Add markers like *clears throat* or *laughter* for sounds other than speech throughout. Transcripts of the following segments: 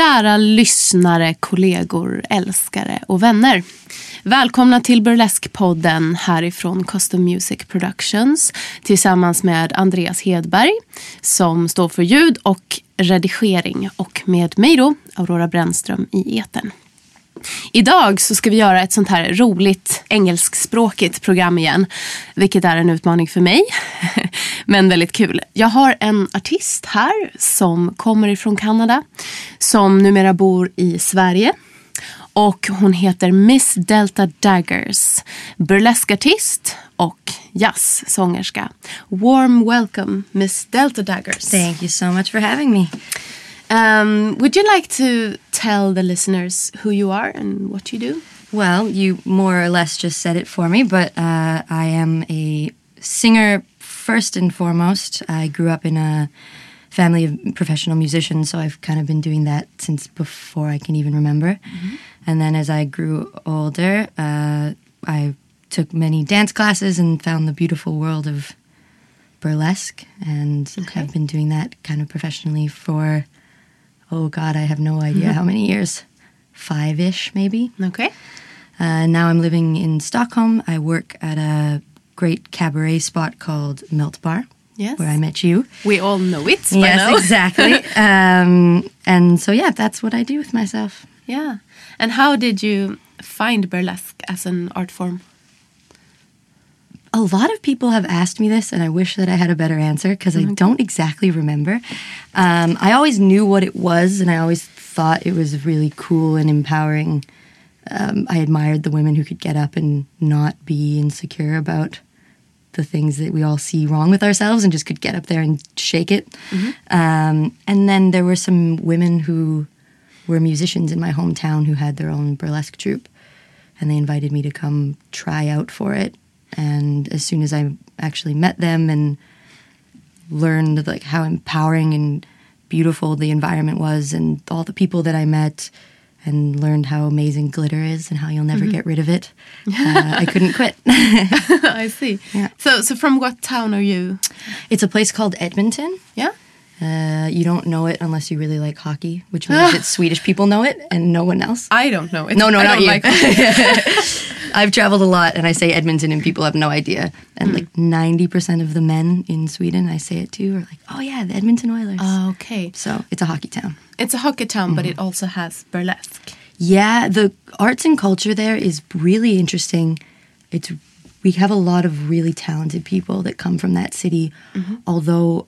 Kära lyssnare, kollegor, älskare och vänner. Välkomna till Burlesque-podden härifrån Custom Music Productions tillsammans med Andreas Hedberg som står för ljud och redigering och med mig då, Aurora Brännström i eten. Idag så ska vi göra ett sånt här roligt engelskspråkigt program igen. Vilket är en utmaning för mig. *laughs* Men väldigt kul. Jag har en artist här som kommer ifrån Kanada. Som numera bor i Sverige. Och hon heter Miss Delta Daggers. Burleskartist och jazzsångerska. Warm welcome Miss Delta Daggers. Thank you so much for having me. Um, would you like to tell the listeners who you are and what you do? Well, you more or less just said it for me, but uh, I am a singer first and foremost. I grew up in a family of professional musicians, so I've kind of been doing that since before I can even remember. Mm-hmm. And then as I grew older, uh, I took many dance classes and found the beautiful world of burlesque, and Okay. I've been doing that kind of professionally for oh god, I have no idea *laughs* how many years, five ish maybe. Okay. Uh, now I'm living in Stockholm. I work at a great cabaret spot called Melt Bar, Yes. where I met you. We all know it yes, exactly. *laughs* um, and so, yeah, that's what I do with myself. Yeah. And how did you find burlesque as an art form? A lot of people have asked me this, and I wish that I had a better answer because I don't exactly remember. Um, I always knew what it was, and I always thought it was really cool and empowering. Um, I admired the women who could get up and not be insecure about the things that we all see wrong with ourselves and just could get up there and shake it. Um, and then there were some women who were musicians in my hometown who had their own burlesque troupe and they invited me to come try out for it. And as soon as I actually met them and learned like how empowering and beautiful the environment was, and all the people that I met, and learned how amazing glitter is and how you'll never get rid of it, *laughs* uh, I couldn't quit. *laughs* I see. Yeah. So, so from what town are you? it's a place called Edmonton. Yeah. Uh, you don't know it unless you really like hockey, which means that *laughs* Swedish people know it and no one else. I don't know it. No, no, I not you. Like *laughs* I've traveled a lot and I say Edmonton and people have no idea. And like 90% of the men in Sweden I say it to are like, oh yeah, the Edmonton Oilers. Okay. so it's a hockey town. It's a hockey town, but it Mm-hmm. also has burlesque. Yeah, the arts and culture there is really interesting. It's we have a lot of really talented people that come from that city. Although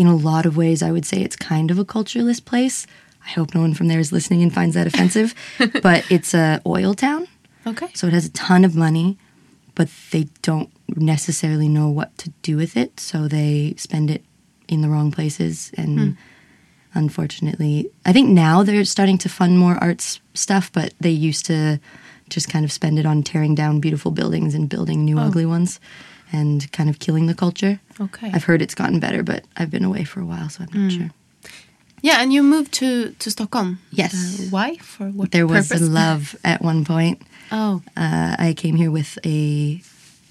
in a lot of ways I would say it's kind of a cultureless place. I hope no one from there is listening and finds that offensive. *laughs* but it's a oil town. Okay. So it has a ton of money, but they don't necessarily know what to do with it. So they spend it in the wrong places. And hmm. unfortunately, I think now they're starting to fund more arts stuff, but they used to just kind of spend it on tearing down beautiful buildings and building new oh. ugly ones and kind of killing the culture. Okay. I've heard it's gotten better, but I've been away for a while, so I'm not sure. Yeah, and you moved to to Stockholm. Yes. Uh, why? For what There was a *laughs* love at one point. Oh. uh, I came here with a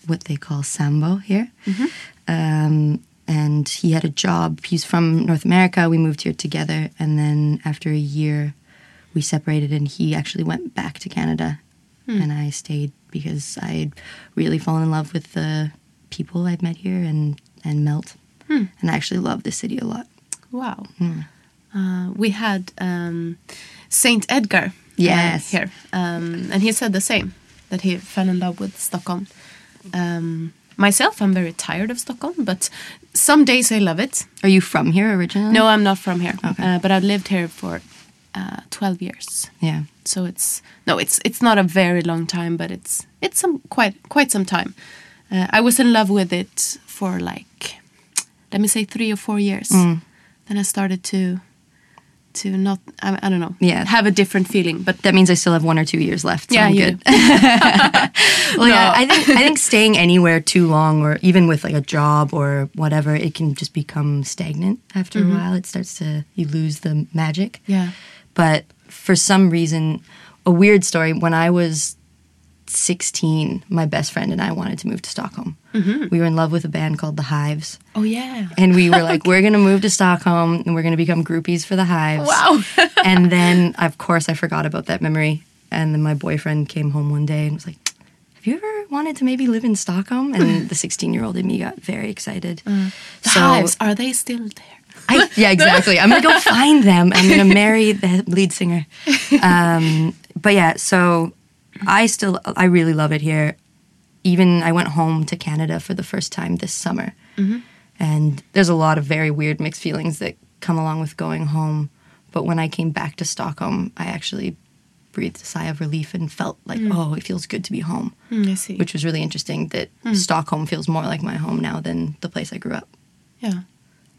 what they call sambo here, um, and he had a job. He's from North America. We moved here together, and then after a year, we separated, and he actually went back to Canada, and I stayed because I had really fallen in love with the people I've met here and and Melt, and I actually love the city a lot. Wow. Uh, we had um, Saint Edgar. uh, here, um, and he said the same that he fell in love with Stockholm. Um, myself, I'm very tired of Stockholm, but some days I love it. Are you from here originally? No, I'm not from here, Okay. uh, but I've lived here for uh, 12 years. Yeah. So it's no, it's it's not a very long time, but it's it's some quite quite some time. Uh, I was in love with it for like, let me say three or four years. Mm. Then I started to to not I, I don't know Yeah. have a different feeling, but That means I still have one or two years left. So Yeah, I'm good. *laughs* *laughs* well, yeah, I think I think staying anywhere too long, or even with like a job or whatever, it can just become stagnant after a while. It starts to you lose the magic. yeah, But for some reason, a weird story. When I was 16, my best friend and I wanted to move to Stockholm. We were in love with a band called The Hives. Oh yeah. And we were *laughs* like, we're going to move to Stockholm and we're going to become groupies for The Hives. Wow. *laughs* and then, of course, I forgot about that memory. And then my boyfriend came home one day and was like, have you ever wanted to maybe live in Stockholm? And *laughs* the 16 year old in me got very excited. The hives are they still there? I, yeah, exactly. I'm gonna go find them. I'm gonna marry the lead singer. Um, but yeah, so I still I really love it here. Even I went home to Canada for the first time this summer, mm-hmm. and there's a lot of very weird mixed feelings that come along with going home. But when I came back to Stockholm, I actually breathed a sigh of relief and felt like, mm. oh, it feels good to be home, Mm, I see. which was really interesting. That mm. Stockholm feels more like my home now than the place I grew up. Yeah.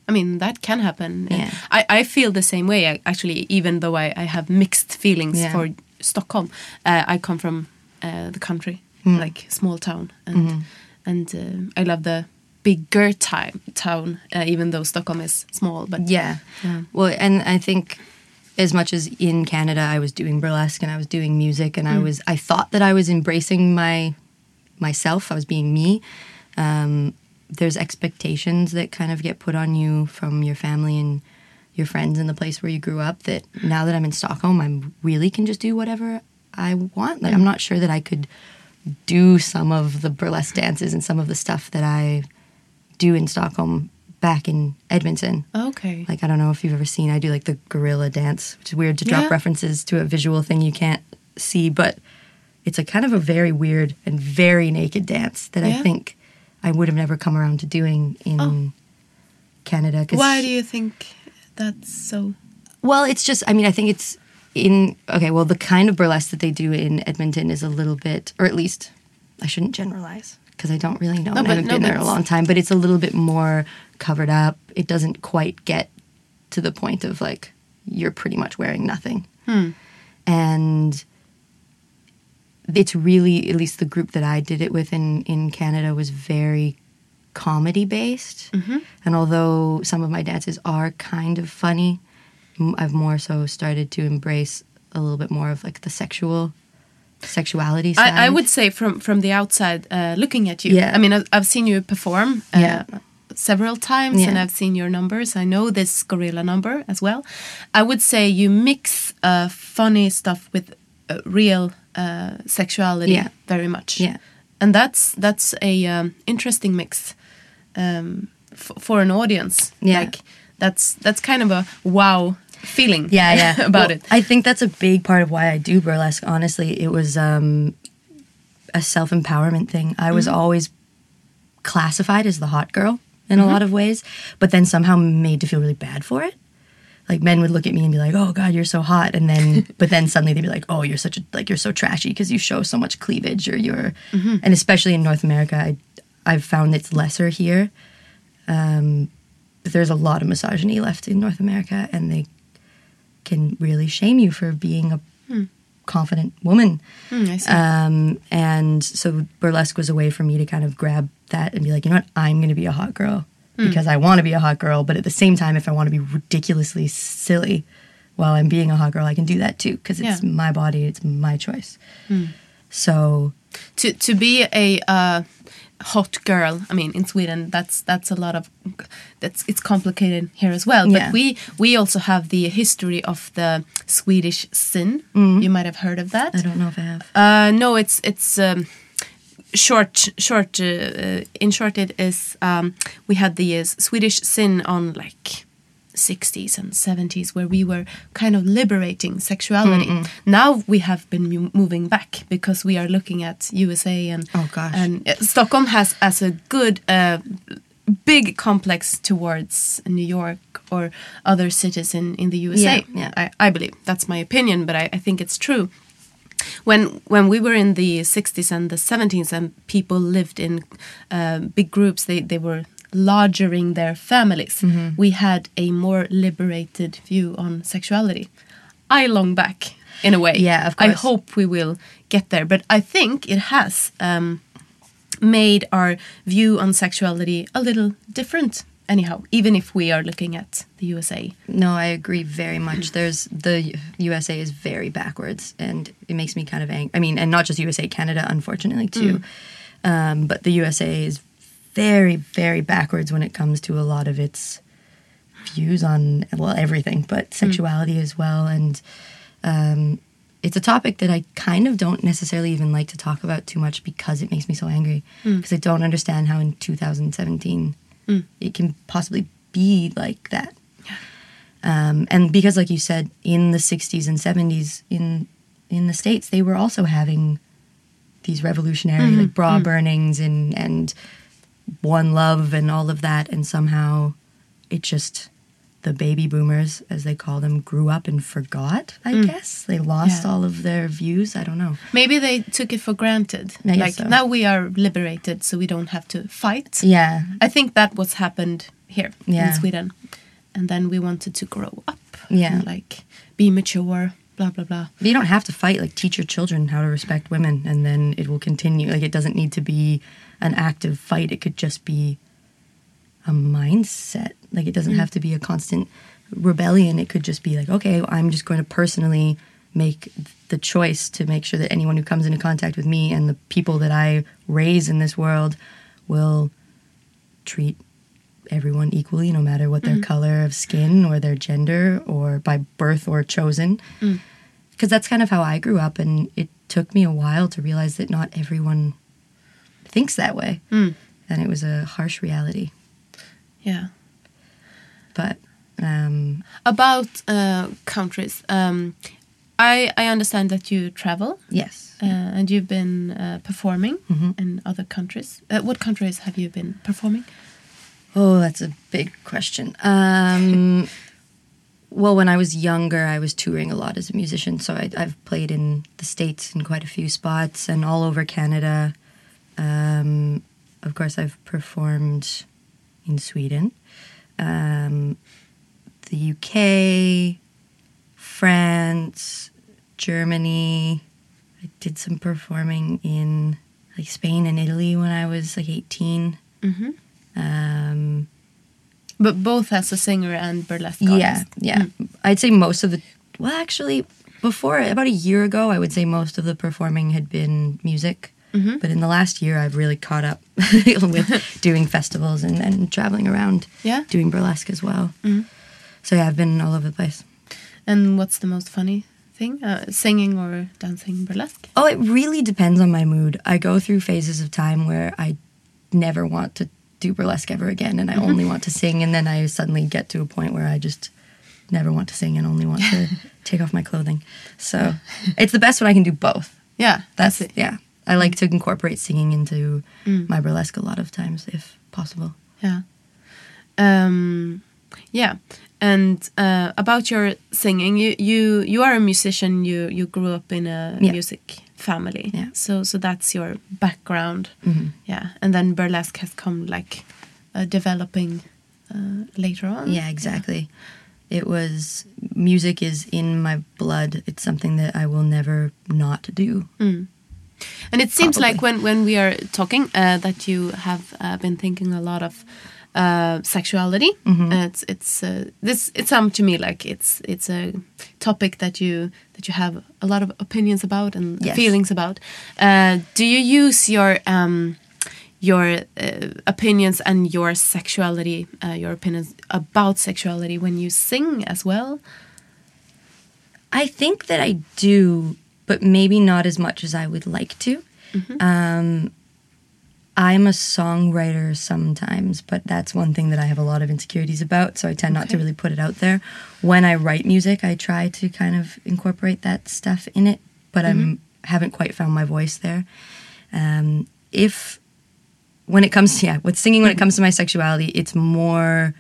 I mean, that can happen. Yeah. I, I feel the same way, actually, even though I, I have mixed feelings Yeah. for Stockholm. Uh, I come from uh, the country, Mm. like small town. And, Mm-hmm. and uh, I love the bigger time, town, uh, even though Stockholm is small. But Yeah. Yeah. Well, and I think as much as in Canada I was doing burlesque and I was doing music and I Mm. was I thought that I was embracing my myself. I was being me. Um, there's expectations that kind of get put on you from your family and your friends in the place where you grew up that now that I'm in Stockholm, I really can just do whatever I want. Like I'm not sure that I could do some of the burlesque dances and some of the stuff that I do in Stockholm back in Edmonton. okay. Like I don't know if you've ever seen. I do like the gorilla dance, which is weird to drop Yeah. references to a visual thing you can't see, but it's a kind of a very weird and very naked dance that Yeah. I think I would have never come around to doing in Oh. Canada. Why do you think that's so? Well, it's just. I mean, I think it's in. Okay, well, the kind of burlesque that they do in Edmonton is a little bit, or at least, I shouldn't generalize because I don't really know. No, and but- I haven't no, been there a long time, but it's a little bit more covered up. It doesn't quite get to the point of like you're pretty much wearing nothing, hmm. and it's really at least the group that I did it with in in Canada was very comedy based. And although some of my dances are kind of funny, I've more so started to embrace a little bit more of like the sexual sexuality side. I, I would say from from the outside, uh, looking at you. Yeah. I mean, I've, I've seen you perform. Uh, Yeah. Several times, and I've seen your numbers. I know this gorilla number as well. I would say you mix uh, funny stuff with uh, real uh, sexuality Yeah. very much. Yeah. and that's that's a um, interesting mix um, f- for an audience. Yeah. like that's that's kind of a wow feeling. yeah, yeah. *laughs* about Well, it. I think that's a big part of why I do burlesque. Honestly, it was um, a self empowerment thing. I was always classified as the hot girl in a lot of ways, but then somehow made to feel really bad for it. Like men would look at me and be like, "Oh God, you're so hot," and then, *laughs* but then suddenly they'd be like, "Oh, you're such a like you're so trashy because you show so much cleavage," or you're, and especially in North America, I, I've found it's lesser here. Um, but there's a lot of misogyny left in North America, and they can really shame you for being a confident woman. Hmm, I see. Um, and so burlesque was a way for me to kind of grab that and be like, you know what, I'm going to be a hot girl because I want to be a hot girl. But at the same time, if I want to be ridiculously silly while I'm being a hot girl, I can do that too because it's Yeah. my body, it's my choice. So to to be a uh, hot girl. I mean in sweden that's that's a lot of that's it's complicated here as well. Yeah. but we we also have the history of the swedish sin. You might have heard of that. I don't know if I have. uh, no it's it's um, short short uh, in short it is um, we had the uh, swedish sin on like 60s and 70s where we were kind of liberating sexuality now we have been moving back because we are looking at usa and Oh, gosh. and uh, stockholm has as a good uh, big complex towards new york or other cities in, in the usa Yeah, yeah. I, I believe that's my opinion but I, I think it's true when when we were in the 60s and the 70s and people lived in uh, big groups they, they were largering their families Mm-hmm. we had a more liberated view on sexuality i long back in a way Yeah, of course. i hope we will get there but i think it has um, made our view on sexuality a little different anyhow, even if we are looking at the USA. No, I agree very much. There's the USA is very backwards, and it makes me kind of angry. I mean, and not just USA, Canada, unfortunately too. Um, but the USA is very, very backwards when it comes to a lot of its views on well everything, but hmm. sexuality as well. And um, it's a topic that I kind of don't necessarily even like to talk about too much because it makes me so angry. Hmm. Because I don't understand how in 2017 hmm. it can possibly be like that. Um, and because, like you said, in the 60s and 70s in in the states, they were also having these revolutionary mm-hmm. like bra mm-hmm. burnings and and one love and all of that, and somehow it just the baby boomers, as they call them, grew up and forgot. I mm. guess they lost Yeah. all of their views. I don't know. Maybe they took it for granted. Like so. now we are liberated, so we don't have to fight. Yeah, I think that what's happened here Yeah. in Sweden, and then we wanted to grow up. Yeah. like be mature. Blah blah blah. But you don't have to fight. Like teach your children how to respect women, and then it will continue. Like it doesn't need to be an active fight. It could just be a mindset. Like it doesn't mm. have to be a constant rebellion. It could just be like, okay, I'm just going to personally make the choice to make sure that anyone who comes into contact with me and the people that I raise in this world will treat everyone equally, no matter what their mm. color of skin or their gender or by birth or chosen. Mm. Because that's kind of how I grew up, and it took me a while to realize that not everyone thinks that way. And it was a harsh reality. Yeah. But um, About uh, countries, um, I I understand that you travel yes, uh, and you've been uh, performing Mm-hmm. in other countries. Uh, what countries have you been performing? Oh, that's a big question. Um, *laughs* well, when I was younger, I was touring a lot as a musician. So I, I've played in the States in quite a few spots and all over Canada. Um, of course, I've performed in Sweden, um, the UK, France, Germany. I did some performing in like Spain and Italy when I was like 18. hmm Um, But both as a singer and burlesque yeah, artist. yeah. I'd say most of the. Well, actually, before about a year ago, I would say most of the performing had been music. Mm-hmm. But in the last year, I've really caught up *laughs* with *laughs* doing festivals and, and traveling around, Yeah. doing burlesque as well. Mm-hmm. So yeah, I've been all over the place. And what's the most funny thing? Uh, singing or dancing burlesque? Oh, it really depends on my mood. I go through phases of time where I never want to do burlesque ever again and I mm-hmm. only want to sing and then I suddenly get to a point where I just never want to sing and only want to *laughs* take off my clothing. So, it's the best when I can do both. Yeah, That's it. yeah. I like to incorporate singing into my burlesque a lot of times if possible. Yeah. Um, yeah. And uh, about your singing, you, you you are a musician. You you grew up in a Yeah. music family. Yeah. So so that's your background. Mhm. Yeah. And then burlesque has come like uh, developing uh, later on. Yeah, exactly. It was music is in my blood. It's something that I will never not do. And it seems like when, when we are talking uh, that you have uh, been thinking a lot of uh, sexuality. Mm-hmm. Uh, it's it's uh, this it sounds to me like it's it's a topic that you that you have a lot of opinions about and Yes. feelings about. Uh, do you use your um, your uh, opinions and your sexuality, uh, your opinions about sexuality when you sing as well? I think that I do, but maybe not as much as I would like to. Um, I'm a songwriter sometimes, but that's one thing that I have a lot of insecurities about, so I tend not to really put it out there. When I write music, I try to kind of incorporate that stuff in it, but I'm haven't quite found my voice there. Um, if when it comes to *laughs* yeah, with singing when it comes to my sexuality, it's more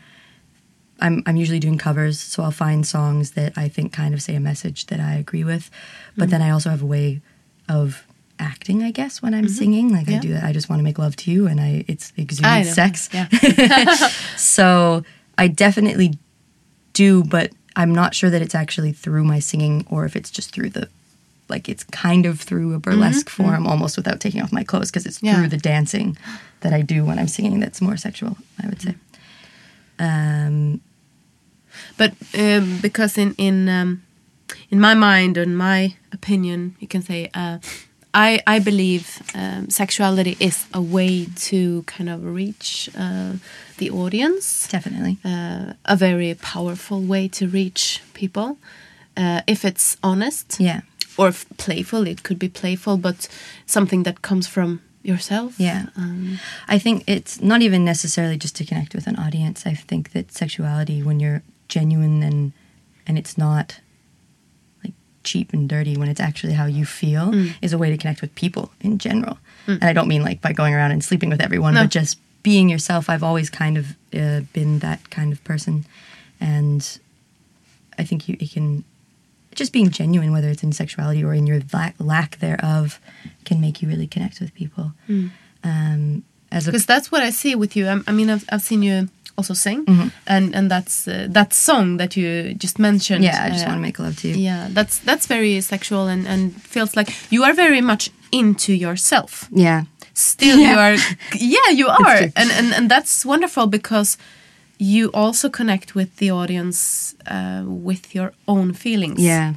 I'm I'm usually doing covers, so I'll find songs that I think kind of say a message that I agree with. But then mm-hmm. I also have a way of acting, I guess, when I'm mm-hmm. singing. Like Yeah. I do that. I just want to make love to you, and I it's exudes sex. Yeah. *laughs* *laughs* So I definitely do, but I'm not sure that it's actually through my singing or if it's just through the like it's kind of through a mm-hmm. burlesque form almost without taking off my clothes because it's Yeah. through the dancing that I do when I'm singing that's more sexual, I would say. Um, But um, because in in um, in my mind and my opinion, you can say uh, I I believe um, sexuality is a way to kind of reach uh, the audience. definitely. Uh, a very powerful way to reach people uh, if it's honest Yeah. or if playful. It could be playful, but something that comes from yourself. Yeah. Um, I think it's not even necessarily just to connect with an audience. I think that sexuality, when you're genuine and and it's not like cheap and dirty, when it's actually how you feel, is a way to connect with people in general. And I don't mean like by going around and sleeping with everyone, No. but just being yourself. I've always kind of uh, been that kind of person, and I think you it can just being genuine, whether it's in sexuality or in your lack, lack thereof, can make you really connect with people. Um, as a because that's what I see with you. I, I mean, I've, I've seen you also sing, Mm-hmm. and and that's uh, that song that you just mentioned. yeah, I just uh, want to make love to you. Yeah, that's that's very sexual and and feels like you are very much into yourself. Yeah, Still, you are. *laughs* Yeah, you are, and and and that's wonderful because you also connect with the audience uh, with your own feelings. yeah.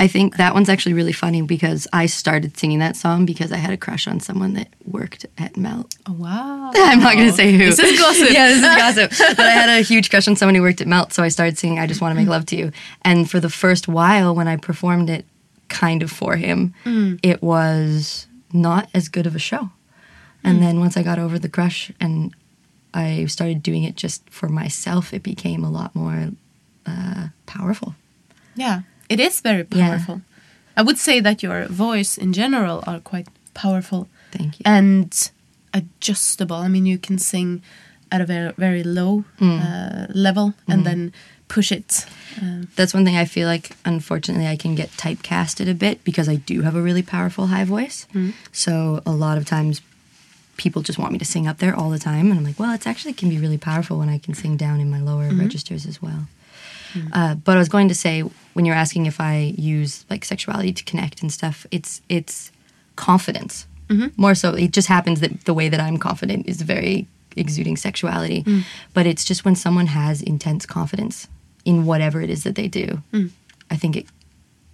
I think that one's actually really funny because I started singing that song because I had a crush on someone that worked at Melt. Oh, wow. *laughs* I'm not going to say who. This is gossip. yeah, this is gossip. But I had a huge crush on someone who worked at Melt, so I started singing "I Just Want to Make Love to You." And for the first while, when I performed it, kind of for him, it was not as good of a show. And then once I got over the crush and I started doing it just for myself, it became a lot more uh, powerful. Yeah, it is very Yeah. powerful. I would say that your voice in general are quite powerful Thank you. and adjustable. I mean, you can sing at a very very low Mm. uh, level Mm-hmm. and then push it. Uh, That's one thing I feel like, unfortunately, I can get typecasted a bit because I do have a really powerful high voice. So a lot of times people just want me to sing up there all the time. And I'm like, well, it's actually can be really powerful when I can sing down in my lower registers as well. Mm-hmm. Uh, but I was going to say, when you're asking if I use like sexuality to connect and stuff, it's it's confidence. Mm-hmm. More so, it just happens that the way that I'm confident is very exuding sexuality. Mm. But it's just when someone has intense confidence in whatever it is that they do. Mm. I think it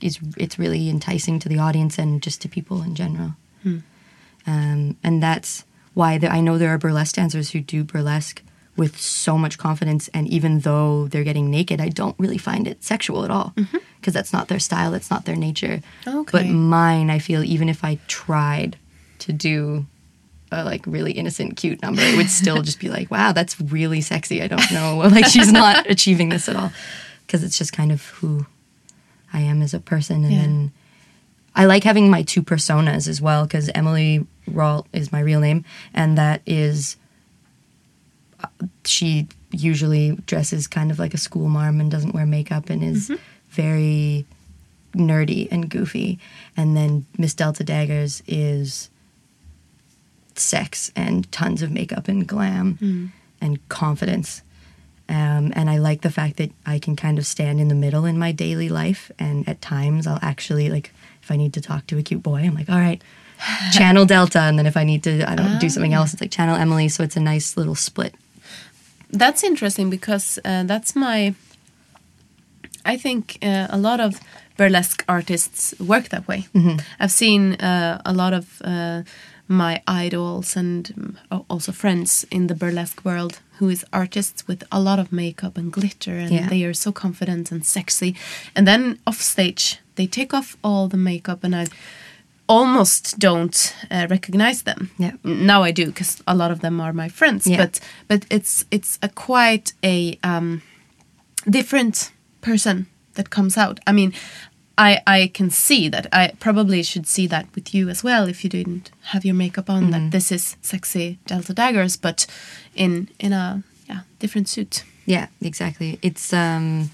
is it's really enticing to the audience and just to people in general. Mm. Um, and that's why there, I know there are burlesque dancers who do burlesque with so much confidence, and even though they're getting naked, I don't really find it sexual at all mm-hmm. because that's not their style, that's not their nature. Okay. But mine, I feel, even if I tried to do a like really innocent, cute number, it would still just be like, wow, that's really sexy. I don't know, *laughs* like she's not *laughs* achieving this at all because it's just kind of who I am as a person, and Yeah. then. I like having my two personas as well because Emily Rawl is my real name, and that is she usually dresses kind of like a school marm and doesn't wear makeup and is mm-hmm. very nerdy and goofy. And then Miss Delta Daggers is sex and tons of makeup and glam mm. and confidence. Um, and I like the fact that I can kind of stand in the middle in my daily life. And at times I'll actually, like, if I need to talk to a cute boy, I'm like, all right, *laughs* channel Delta. And then if I need to, I don't do something ah. else, it's like channel Emily. So it's a nice little split. That's interesting because uh, that's my. I think uh, a lot of burlesque artists work that way. I've seen uh, a lot of uh, my idols and um, also friends in the burlesque world who is artists with a lot of makeup and glitter, and Yeah. they are so confident and sexy. And then off stage, they take off all the makeup, and I almost don't uh, recognize them. Yeah. Now I do because a lot of them are my friends. Yeah. But but it's it's a quite a um, different person that comes out. I mean, I I can see that. I probably should see that with you as well if you didn't have your makeup on. That this is sexy Delta Daggers, but in in a yeah different suit. Yeah, exactly. It's um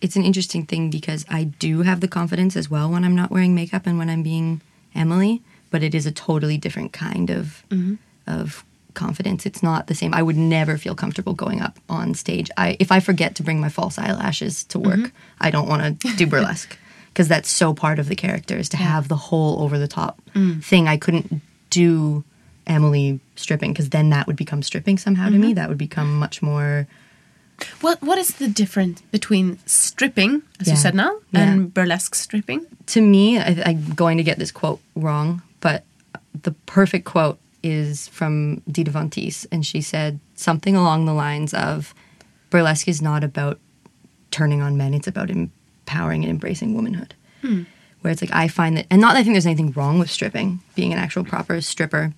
it's an interesting thing because I do have the confidence as well when I'm not wearing makeup and when I'm being Emily, but it is a totally different kind of mm-hmm. of confidence. It's not the same. I would never feel comfortable going up on stage. I if I forget to bring my false eyelashes to work, mm-hmm. I don't want to do burlesque *laughs* because that's so part of the character is to have the whole over the top mm. thing. I couldn't do Emily stripping because then that would become stripping somehow to me. Mm-hmm. That would become much more What What is the difference between stripping, as you said now, Yeah. and burlesque stripping? to me, I, I'm going to get this quote wrong, but the perfect quote is from Dita Von Teese, and she said something along the lines of burlesque is not about turning on men, it's about empowering and embracing womanhood. Where it's like, I find that, and not that I think there's anything wrong with stripping, being an actual proper stripper,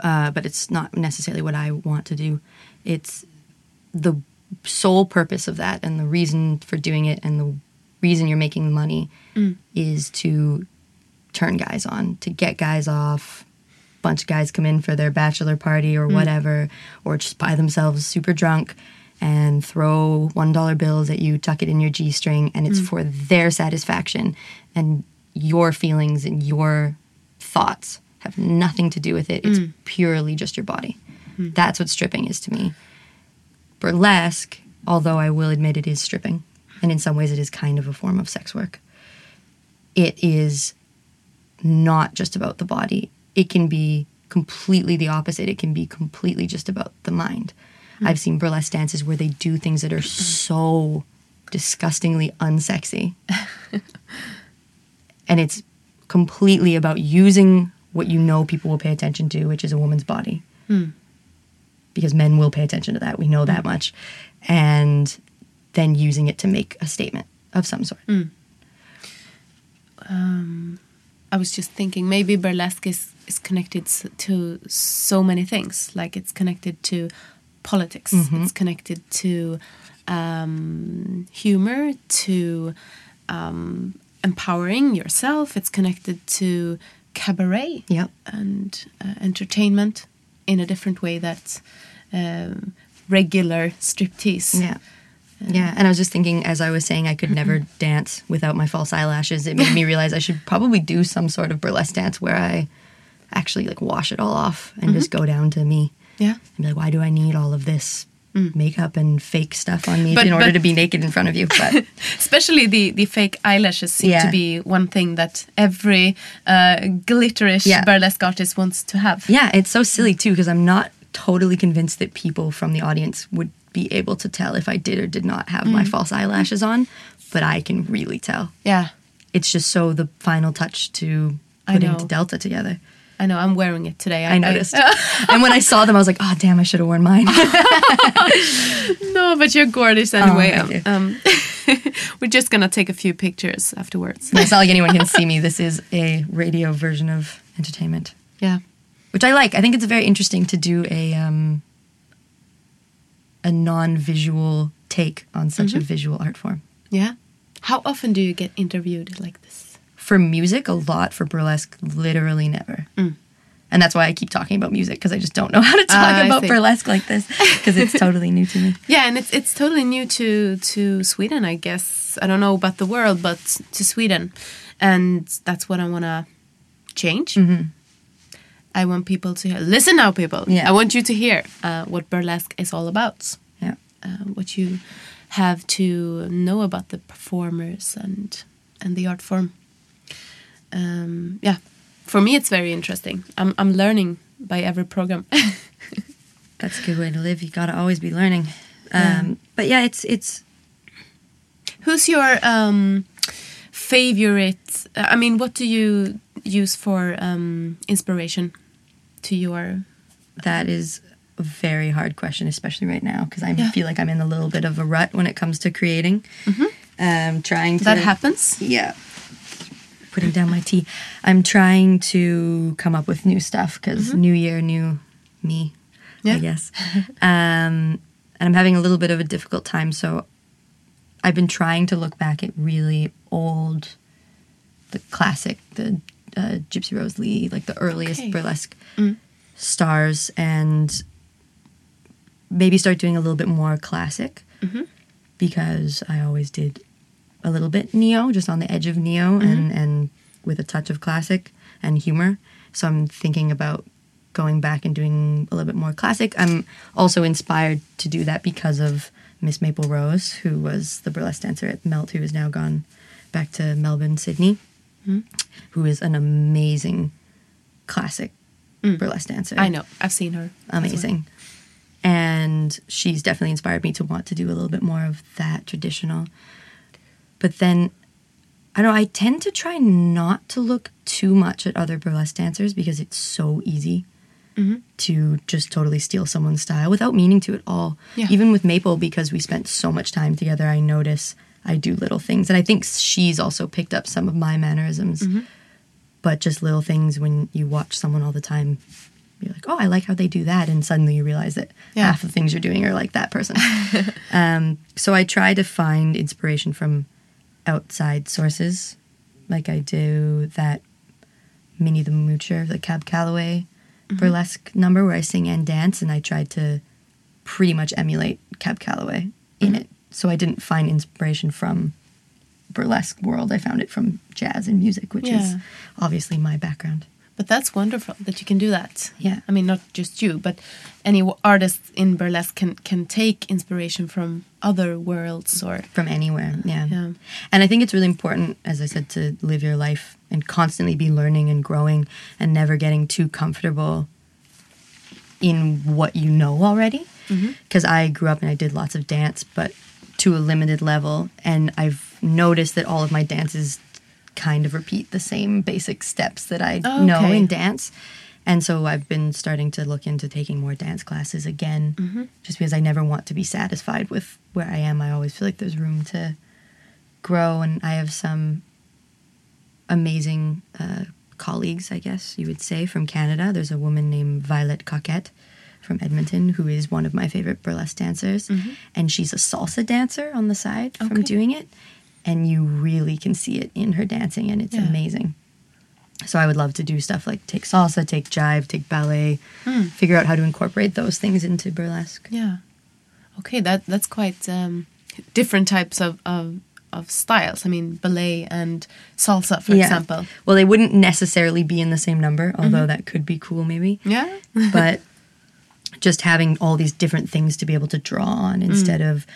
uh, but it's not necessarily what I want to do. It's the sole purpose of that and the reason for doing it and the reason you're making money mm. is to turn guys on, to get guys off. Bunch of guys come in for their bachelor party or mm. whatever, or just buy themselves super drunk and throw one dollar bills at you, tuck it in your G string, and it's mm. for their satisfaction. And your feelings and your thoughts have nothing to do with it. It's purely just your body. That's what stripping is to me burlesque, although I will admit it is stripping, and in some ways it is kind of a form of sex work, it is not just about the body. It can be completely the opposite. It can be completely just about the mind. Hmm. I've seen burlesque dances where they do things that are so disgustingly unsexy. *laughs* and it's completely about using what you know people will pay attention to, which is a woman's body hmm. Because men will pay attention to that. We know that much. And then using it to make a statement of some sort. I was just thinking maybe burlesque is, is connected to so many things. Like it's connected to politics, it's connected to um, humor, to um, empowering yourself, it's connected to cabaret Yep. and uh, entertainment in a different way that um, regular striptease. Yeah. Yeah. Um, and I was just thinking, as I was saying, I could never mm-hmm. dance without my false eyelashes. It made me *laughs* realize I should probably do some sort of burlesque dance where I actually like wash it all off and just mm-hmm. go down to me Yeah. and be like, why do I need all of this makeup and fake stuff on me But- in order but- to be naked in front of you? But *laughs* Especially the, the fake eyelashes seem to be one thing that every uh, glitterish Yeah. burlesque artist wants to have. Yeah, it's so silly too because I'm not totally convinced that people from the audience would be able to tell if I did or did not have my false eyelashes on, but I can really tell. Yeah, It's just so the final touch to putting Delta together. I know. I'm wearing it today. I noticed. *laughs* and when I saw them, I was like, oh, damn, I should have worn mine. *laughs* no, but you're gorgeous anyway. thank you. um, *laughs* we're just gonna take a few pictures afterwards. it's not like anyone can see me. This is a radio version of entertainment, Yeah. which I like. I think it's very interesting to do a um, a non-visual take on such a visual art form. Yeah. How often do you get interviewed like this? For music, a lot. For burlesque, literally never. And that's why I keep talking about music because I just don't know *laughs* how to talk Ah, I about see. burlesque like this because it's totally new to me. *laughs* Yeah, and it's it's totally new to to Sweden, I guess. I don't know about the world, but to Sweden, and that's what I want to change. I want people to hear. Listen now, people. Yeah. I want you to hear uh, what burlesque is all about. Yeah. Uh, what you have to know about the performers and and the art form. Um, yeah, for me, it's very interesting. I'm I'm learning by every program. *laughs* That's a good way to live. You got to always be learning. Um, But yeah, it's it's Who's your um, favorite? uh, I mean, what do you use for um, inspiration to your? that is a very hard question, especially right now because I Yeah. feel like I'm in a little bit of a rut when it comes to creating. Um, trying to That happens. Yeah. Putting down my tea. I'm trying to come up with new stuff because new year, new me, Yeah. I guess. um, and I'm having a little bit of a difficult time. So I've been trying to look back at really old, the classic, the uh, Gypsy Rose Lee, like the earliest Okay. burlesque stars, and maybe start doing a little bit more classic because I always did a little bit neo, just on the edge of neo, mm-hmm. and and with a touch of classic and humor. So I'm thinking about going back and doing a little bit more classic. I'm also inspired to do that because of Miss Maple Rose, who was the burlesque dancer at Melt, who is now gone back to Melbourne, Sydney, mm-hmm. who is an amazing classic mm. burlesque dancer I know. I've seen her. well. amazing. and she's definitely inspired me to want to do a little bit more of that traditional. But then I don't know, I tend to try not to look too much at other burlesque dancers because it's so easy to just totally steal someone's style without meaning to at all. Yeah. Even with Maple, because we spent so much time together, I notice I do little things. And I think she's also picked up some of my mannerisms. But just little things when you watch someone all the time, you're like, oh, I like how they do that. And suddenly you realize that Yeah. half the things you're doing are like that person. *laughs* um, so I try to find inspiration from outside sources. Like I do that Minnie the Moocher, the Cab Calloway mm-hmm. burlesque number where I sing and dance, and I tried to pretty much emulate Cab Calloway in mm-hmm. it. So I didn't find inspiration from burlesque world. I found it from jazz and music, which is obviously my background. But that's wonderful that you can do that. Yeah. I mean, not just you, but any w- artist in burlesque can can take inspiration from other worlds or From anywhere, yeah. Yeah. And I think it's really important, as I said, to live your life and constantly be learning and growing and never getting too comfortable in what you know already. Mm-hmm. Because I grew up and I did lots of dance, but to a limited level. And I've noticed that all of my dances kind of repeat the same basic steps that I Oh, know okay. in dance. And so I've been starting to look into taking more dance classes again, just because I never want to be satisfied with where I am. I always feel like there's room to grow, and I have some amazing uh, colleagues, I guess you would say, from Canada. There's a woman named Violet Coquette from Edmonton who is one of my favorite burlesque dancers, and she's a salsa dancer on the side from doing it, and you really can see it in her dancing, and it's Yeah. amazing. So I would love to do stuff like take salsa, take jive, take ballet, hmm. figure out how to incorporate those things into burlesque. yeah. Okay, that that's quite um, different types of, of of styles. I mean, ballet and salsa, for example. Well, they wouldn't necessarily be in the same number, although mm-hmm. that could be cool maybe. Yeah. but *laughs* just having all these different things to be able to draw on hmm. instead of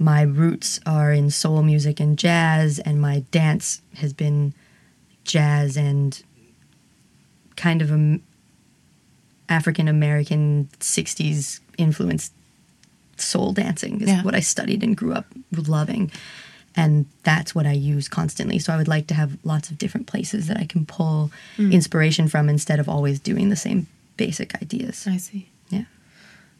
my roots are in soul music and jazz and my dance has been jazz and kind of a African American 60s influenced soul dancing is Yeah. what I studied and grew up loving. And that's what I use constantly. So I would like to have lots of different places that I can pull inspiration from instead of always doing the same basic ideas. I see. Yeah.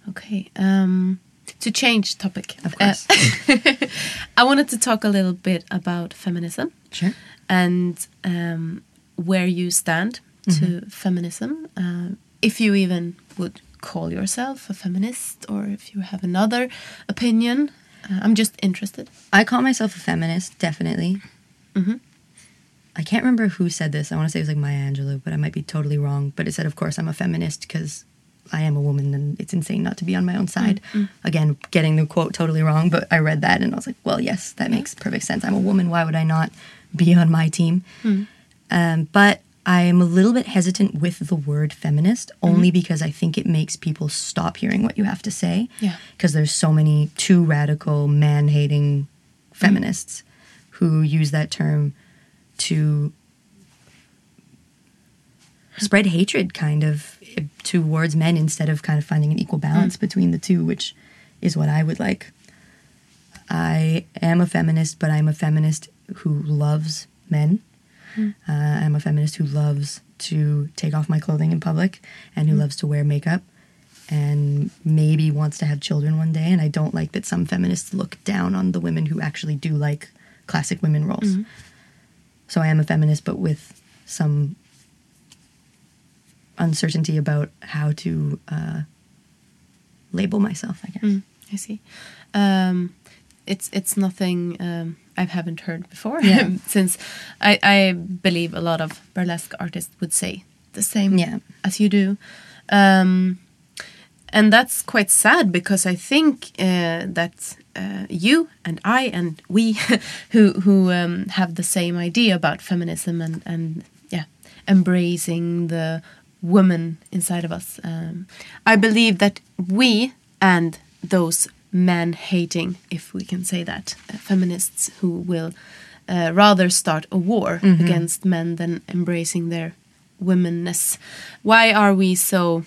Okay. Um, to change topic, Of course. uh, *laughs* I wanted to talk a little bit about feminism Sure. and um, where you stand to feminism. Uh, if you even would call yourself a feminist, or if you have another opinion, uh, I'm just interested. I call myself a feminist, definitely. Mhm. I can't remember who said this. I want to say it was like Maya Angelou, but I might be totally wrong. But it said, of course, I'm a feminist because I am a woman and it's insane not to be on my own side. Mm, mm. Again, getting the quote totally wrong, but I read that and I was like, well, yes, that makes perfect sense. I'm a woman. Why would I not be on my team? Mm. Um, but I am a little bit hesitant with the word feminist mm-hmm. only because I think it makes people stop hearing what you have to say. Yeah. Because there's so many too radical, man hating feminists who use that term to spread hatred kind of towards men instead of kind of finding an equal balance mm. between the two, which is what I would like. I am a feminist, but I'm a feminist who loves men. Mm. Uh, I'm a feminist who loves to take off my clothing in public and who mm. loves to wear makeup and maybe wants to have children one day. And I don't like that some feminists look down on the women who actually do like classic women roles. So I am a feminist, but with some uncertainty about how to uh, label myself, I guess. Mm, I see. Um, it's it's nothing um, I haven't heard before. Yeah. *laughs* Since I, I believe a lot of burlesque artists would say the same Yeah. as you do. Um, and that's quite sad because I think uh, that uh, you and I and we *laughs* who who um, have the same idea about feminism and and yeah embracing the woman inside of us. Um, I believe that we and those man hating, if we can say that, uh, feminists who will uh, rather start a war against men than embracing their womenness. Why are we so?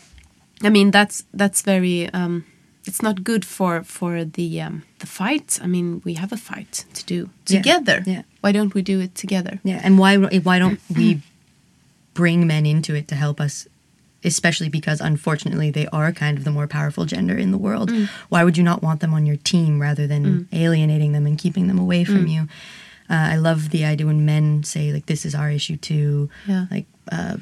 I mean, that's that's very um, it's not good for for the um, the fight. I mean, we have a fight to do Yeah, together. yeah. Why don't we do it together? Yeah, and why why don't we *clears throat* bring men into it to help us? Especially because unfortunately they are kind of the more powerful gender in the world. Mm. Why would you not want them on your team rather than mm. alienating them and keeping them away from mm. you? Uh, I love the idea when men say like this is our issue too. Yeah. Like uh,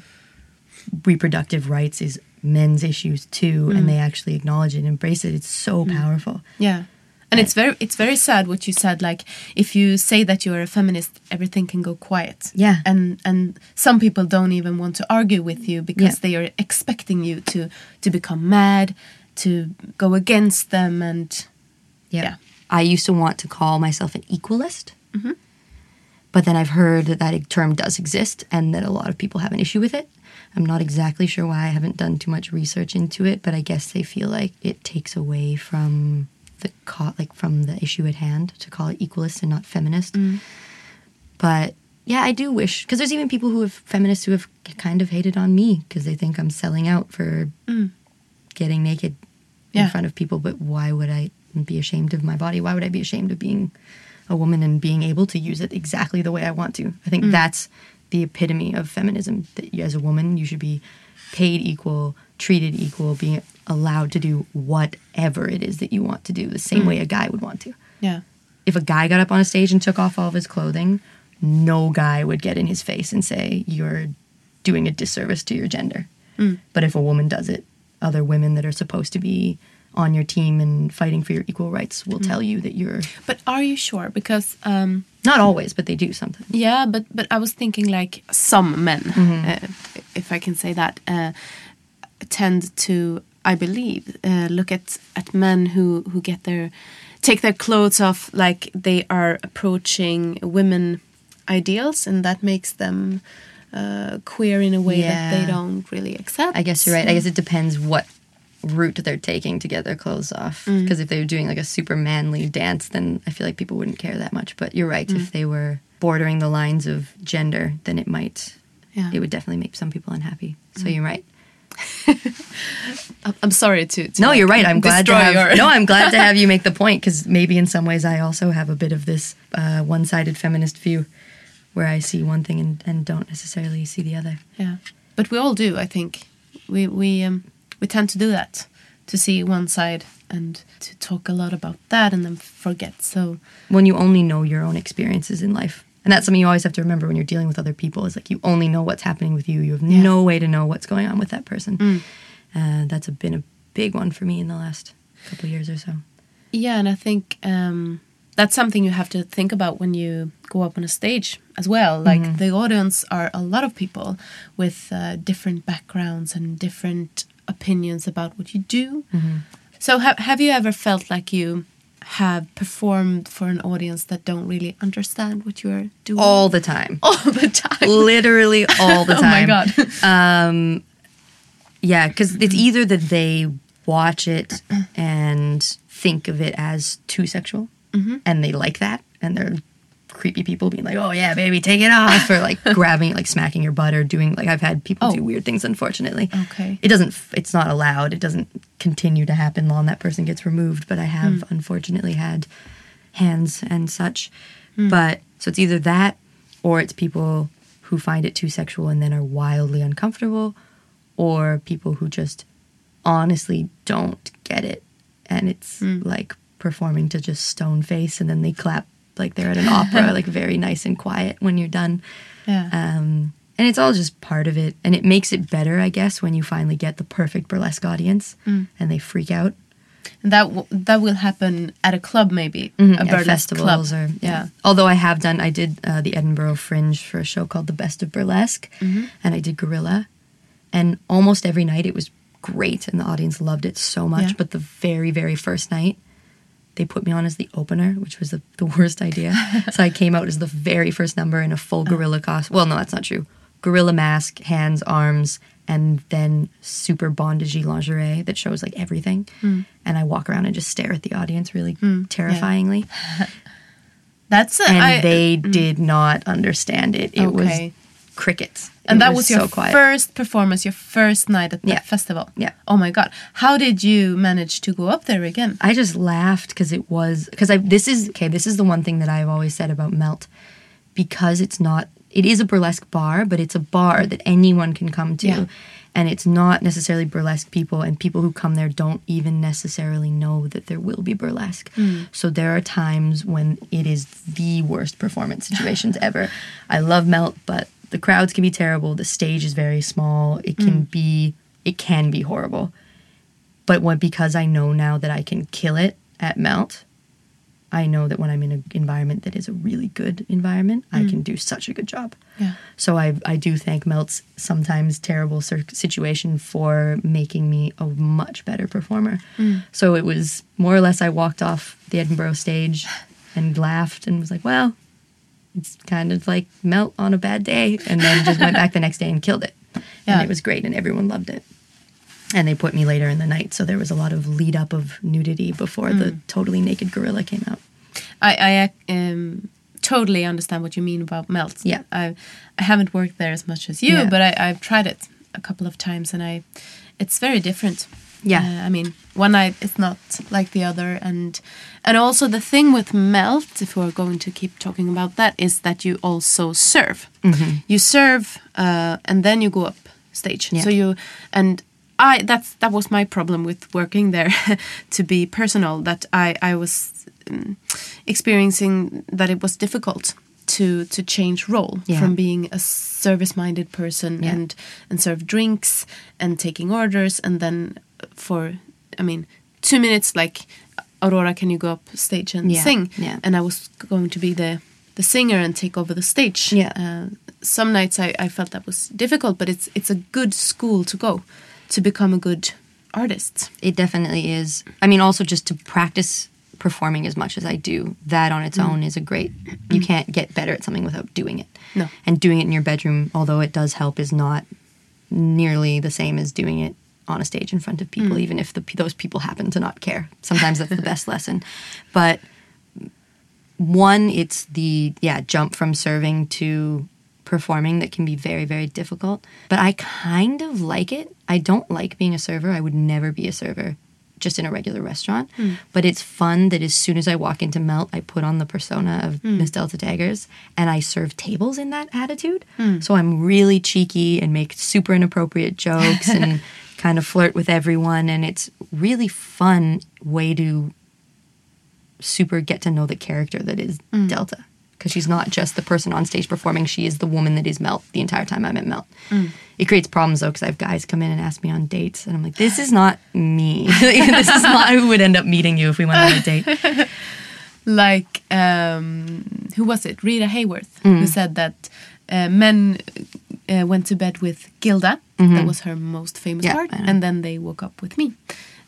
reproductive rights is men's issues too, and they actually acknowledge it and embrace it. It's so powerful. Yeah. And it's very it's very sad what you said. Like if you say that you are a feminist, everything can go quiet. Yeah. And and some people don't even want to argue with you because Yeah. they are expecting you to to become mad, to go against them, and Yeah. I used to want to call myself an equalist. Mm-hmm. But then I've heard that that term does exist and that a lot of people have an issue with it. I'm not exactly sure why. I haven't done too much research into it, but I guess they feel like it takes away from the co- like from the issue at hand to call it equalist and not feminist. Mm. But yeah, I do wish because there's even people who have feminists who have kind of hated on me because they think I'm selling out for mm. getting naked in front of people. But why would I be ashamed of my body? Why would I be ashamed of being a woman and being able to use it exactly the way I want to? I think mm. that's the epitome of feminism. That you, as a woman, you should be paid equal, treated equal, being allowed to do whatever it is that you want to do, the same way a guy would want to yeah. if a guy got up on a stage and took off all of his clothing, no guy would get in his face and say, You're doing a disservice to your gender. But if a woman does it, other women that are supposed to be on your team and fighting for your equal rights will tell you that you're But are you sure? Because um, not always, but they do sometimes. Yeah, but but I was thinking like some men, uh, if I can say that, uh, tend to, I believe, uh, look at at men who who get their take their clothes off like they are approaching women ideals, and that makes them uh, queer in a way that they don't really accept. I guess you're right. I guess it depends what route they're taking to get their clothes off. Because if they were doing like a super manly dance, then I feel like people wouldn't care that much. But you're right. If they were bordering the lines of gender, then it might, Yeah. it would definitely make some people unhappy. So you're right. *laughs* I'm- sorry to, to No, like, you're right. I'm glad to have. your- No, I'm glad to have you make the *laughs* point because maybe in some ways I also have a bit of this uh, one-sided feminist view, where I see one thing and, and don't necessarily see the other. Yeah, but we all do. I think we we um, we tend to do that to see one side and to talk a lot about that and then forget. So when you only know your own experiences in life. And that's something you always have to remember when you're dealing with other people is like you only know what's happening with you. You have Yeah. no way to know what's going on with that person. Uh, that's a, been a big one for me in the last couple of years or so. yeah, and I think um, that's something you have to think about when you go up on a stage as well. Like the audience are a lot of people with uh, different backgrounds and different opinions about what you do. So have have you ever felt like you have performed for an audience that don't really understand what you are doing All the time. *laughs* all the time? Literally all the time. *laughs* Oh my god. Um, yeah, because it's either that they watch it *clears throat* and think of it as too sexual, mm-hmm. and they like that, and they're creepy people being like, "Oh yeah, baby, take it off," or like *laughs* grabbing like smacking your butt, or doing like I've had people Oh. do weird things. Unfortunately, Okay. it doesn't. It's not allowed. It doesn't continue to happen long that person gets removed. But I have Hmm. unfortunately had hands and such. Hmm. But so it's either that, or it's people who find it too sexual and then are wildly uncomfortable, or people who just honestly don't get it, and it's Hmm. like performing to just stone face, and then they clap like they're at an opera, like *laughs* very nice and quiet when you're done. Yeah. Um, and it's all just part of it. And it makes it better, I guess, when you finally get the perfect burlesque audience Mm. and they freak out. And that w- that will happen at a club maybe a at burlesque festivals club. or yeah. Although I have done, I did uh, the Edinburgh Fringe for a show called The Best of Burlesque, Mm-hmm. and I did Gorilla, and almost every night it was great, and the audience loved it so much. Yeah. But the very, very first night, they put me on as the opener, which was the, the worst idea. *laughs* so I came out as the very first number in a full Oh. gorilla costume. Well, no, that's not true. Gorilla mask, hands, arms, and then super bondagey lingerie that shows like everything. Hmm. And I walk around and just stare at the audience really terrifyingly. *laughs* That's a, And I- they did not understand it. It was Okay. Crickets. And It that was, your so first performance, your first night at the Yeah. festival. Yeah. Oh my god. How did you manage to go up there again? I just laughed because it was because I this is okay. This is the one thing that I've always said about Melt because it's not. It is a burlesque bar, but it's a bar that anyone can come to, Yeah. and it's not necessarily burlesque people. And people who come there don't even necessarily know that there will be burlesque. Hmm. So there are times when it is the worst performance situations *sighs* ever. I love Melt, but the crowds can be terrible. The stage is very small. It can mm. be. It can be horrible but when because I know now that I can kill it at melt, I know that when I'm in an environment that is a really good environment, I mm. can do such a good job. Yeah. So I I do thank Melt's sometimes terrible situation for making me a much better performer. Mm. So it was more or less I walked off the Edinburgh stage and laughed and was like, well, it's kind of like Melt on a bad day, and then just went back the next day and killed it. Yeah. And it was great, and everyone loved it and they put me later in the night so there was a lot of lead up of nudity before the totally naked gorilla came out I, I um, totally understand what you mean about melt. Yeah. I, I haven't worked there as much as you, Yeah. but I, I've tried it a couple of times, and I, it's very different. Yeah. Uh, I mean, one night is not like the other, and and also the thing with melt, if we're going to keep talking about that, is that you also serve. Mm-hmm. You serve, uh, and then you go up stage. Yeah. So you and. I that's that was my problem with working there *laughs* to be personal that I I was um, experiencing that it was difficult to to change role Yeah. from being a service minded person Yeah. and and serve drinks and taking orders and then for I mean 2 minutes like Aurora can you go up stage and Yeah, sing? yeah. and I was going to be the the singer and take over the stage. Yeah. uh, some nights I, I felt that was difficult but it's it's a good school to go to become a good artist. It definitely is. I mean also just to practice performing as much as i do that on its own is a great you can't get better at something without doing it. No. and doing it in your bedroom although it does help is not nearly the same as doing it on a stage in front of people mm. even if the, those people happen to not care. Sometimes that's the *laughs* best lesson. But one it's the yeah jump from serving to performing that can be very very difficult. But i kind of like it. I don't like being a server. I would never be a server just in a regular restaurant. Hmm. But it's fun that as soon as i walk into melt i put on the persona of hmm. miss delta daggers and i serve tables in that attitude. Hmm. So i'm really cheeky and make super inappropriate jokes and *laughs* kind of flirt with everyone and it's really fun way to super get to know the character that is Delta. Because she's not just the person on stage performing, she is the woman that is Melt the entire time I'm at Melt. It creates problems though, because I have guys come in and ask me on dates, and I'm like, this is not me. *laughs* this is not who would end up meeting you if we went on a date. *laughs* like um, who was it? Rita Hayworth, who said that uh, men uh, went to bed with Gilda. That was her most famous Yeah, part, and then they woke up with me.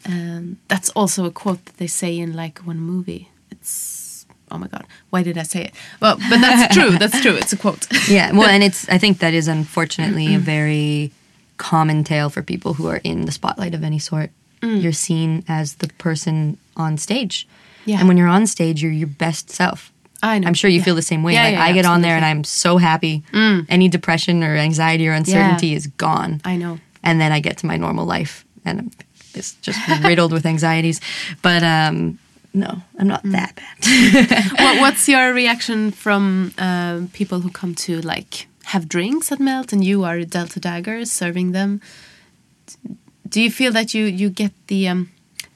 Um, that's also a quote that they say in like one movie. It's oh my god, why did I say it? Well, but that's *laughs* true. That's true. It's a quote. Yeah, well, and it's, I think that is unfortunately a very common tale for people who are in the spotlight of any sort. You're seen as the person on stage. Yeah. And when you're on stage, you're your best self. I know. I'm sure you Yeah. feel the same way. Yeah, like yeah, I get on there and. I'm so happy. Any depression or anxiety or uncertainty is gone. I know. And then I get to my normal life and it's just riddled with anxieties. But um, no, I'm not that bad. *laughs* what, what's your *laughs* reaction from um, people who come to like have drinks at Melt and you are Delta Daggers serving them? Do you feel that you you get the um,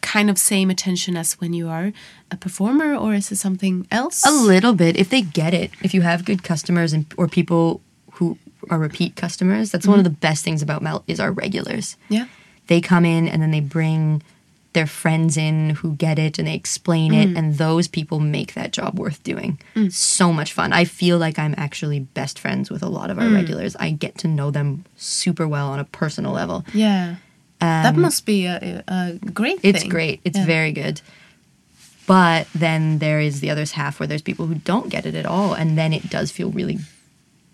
kind of same attention as when you are a performer, or is it something else? A little bit, if they get it. If you have good customers and or people who are repeat customers, that's one of mm-hmm. the best things about Melt is our regulars. yeah. They come in and then they bring their friends in who get it and they explain it, mm. and those people make that job worth doing. Mm. So much fun. I feel like I'm actually best friends with a lot of our mm. regulars. I get to know them super well on a personal level. Yeah. That must be a, a great It's thing. great. It's Yeah. very good. But then there is the other half where there's people who don't get it at all, and then it does feel really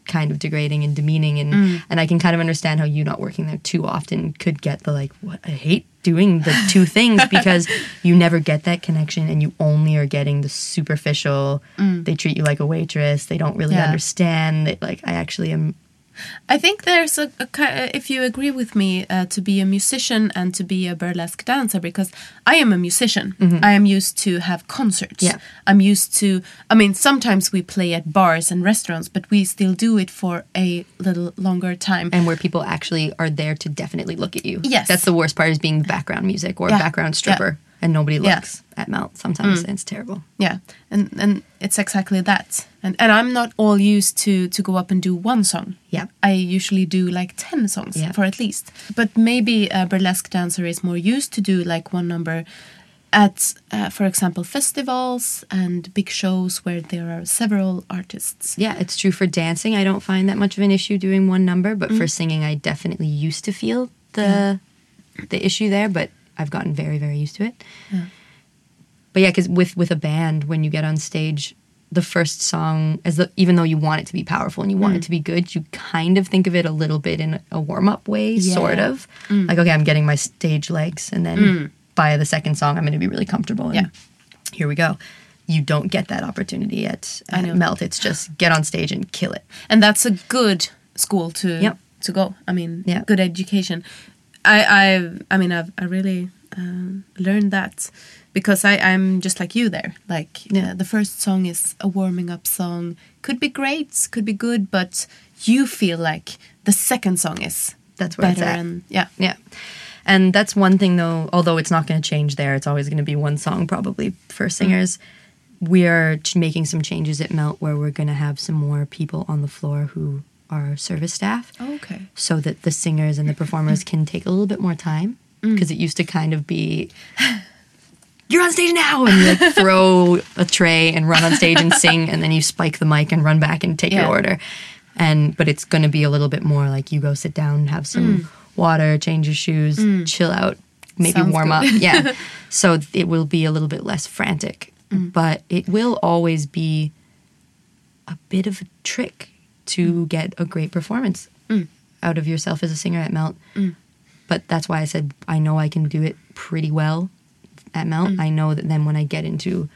kind of degrading and demeaning, and Mm. and I can kind of understand how you not working there too often could get the like, what I hate doing the two *laughs* things because you never get that connection, and you only are getting the superficial. They treat you like a waitress. They don't really Mm. Yeah. understand that. Like I actually am I think there's a, a uh, if you agree with me uh, to be a musician and to be a burlesque dancer because I am a musician. I am used to have concerts. Yeah. I'm used to. I mean, sometimes we play at bars and restaurants, but we still do it for a little longer time. and where people actually are there to definitely look at you. Yes. That's the worst part is being background music or Yeah. background stripper and nobody Yeah. Mm. looks at Melt sometimes and it's terrible. Yeah, and and it's exactly that. And and I'm not all used to to go up and do one song. Yeah. I usually do like ten songs Yeah. for at least. But maybe a burlesque dancer is more used to do like one number at, uh, for example, festivals and big shows where there are several artists. Yeah, it's true for dancing. I don't find that much of an issue doing one number, but Mm. for singing I definitely used to feel the the issue there, but I've gotten very very used to it. But yeah, cuz with with a band when you get on stage the first song as the, even though you want it to be powerful and you Mm. want it to be good, you kind of think of it a little bit in a warm-up way, Yeah. Mm. sort of. Like okay, I'm getting my stage legs and then by the second song I'm going to be really comfortable and Yeah. here we go. You don't get that opportunity at, I at. Melt. It's just get on stage and kill it. and that's a good school to Yep. to go. I mean, Yeah. good education. I I I mean I've I really um, learned that because I I'm just like you there. Like Yeah. uh, the first song is a warming up song. Could be great, could be good, but you feel like the second song is That's where it's better at. and yeah. Yeah. And that's one thing, though, although it's not going to change there, it's always going to be one song probably for singers. We are making some changes at Melt where we're going to have some more people on the floor who are service staff oh, Okay. so that the singers and the performers *laughs* can take a little bit more time. Mm. Because it used to kind of be, *sighs* you're on stage now, and you like *laughs* throw a tray and run on stage and sing, and then you spike the mic and run back and take Yeah. your order. And but it's going to be a little bit more like you go sit down, have some mm. water, change your shoes, mm. chill out, maybe Sounds warm good. up. Yeah, *laughs* so it will be a little bit less frantic, but it will always be a bit of a trick to get a great performance mm. out of yourself as a singer at Melt. Mm. But that's why I said I know I can do it pretty well at Melt. Mm. I know that then when I get into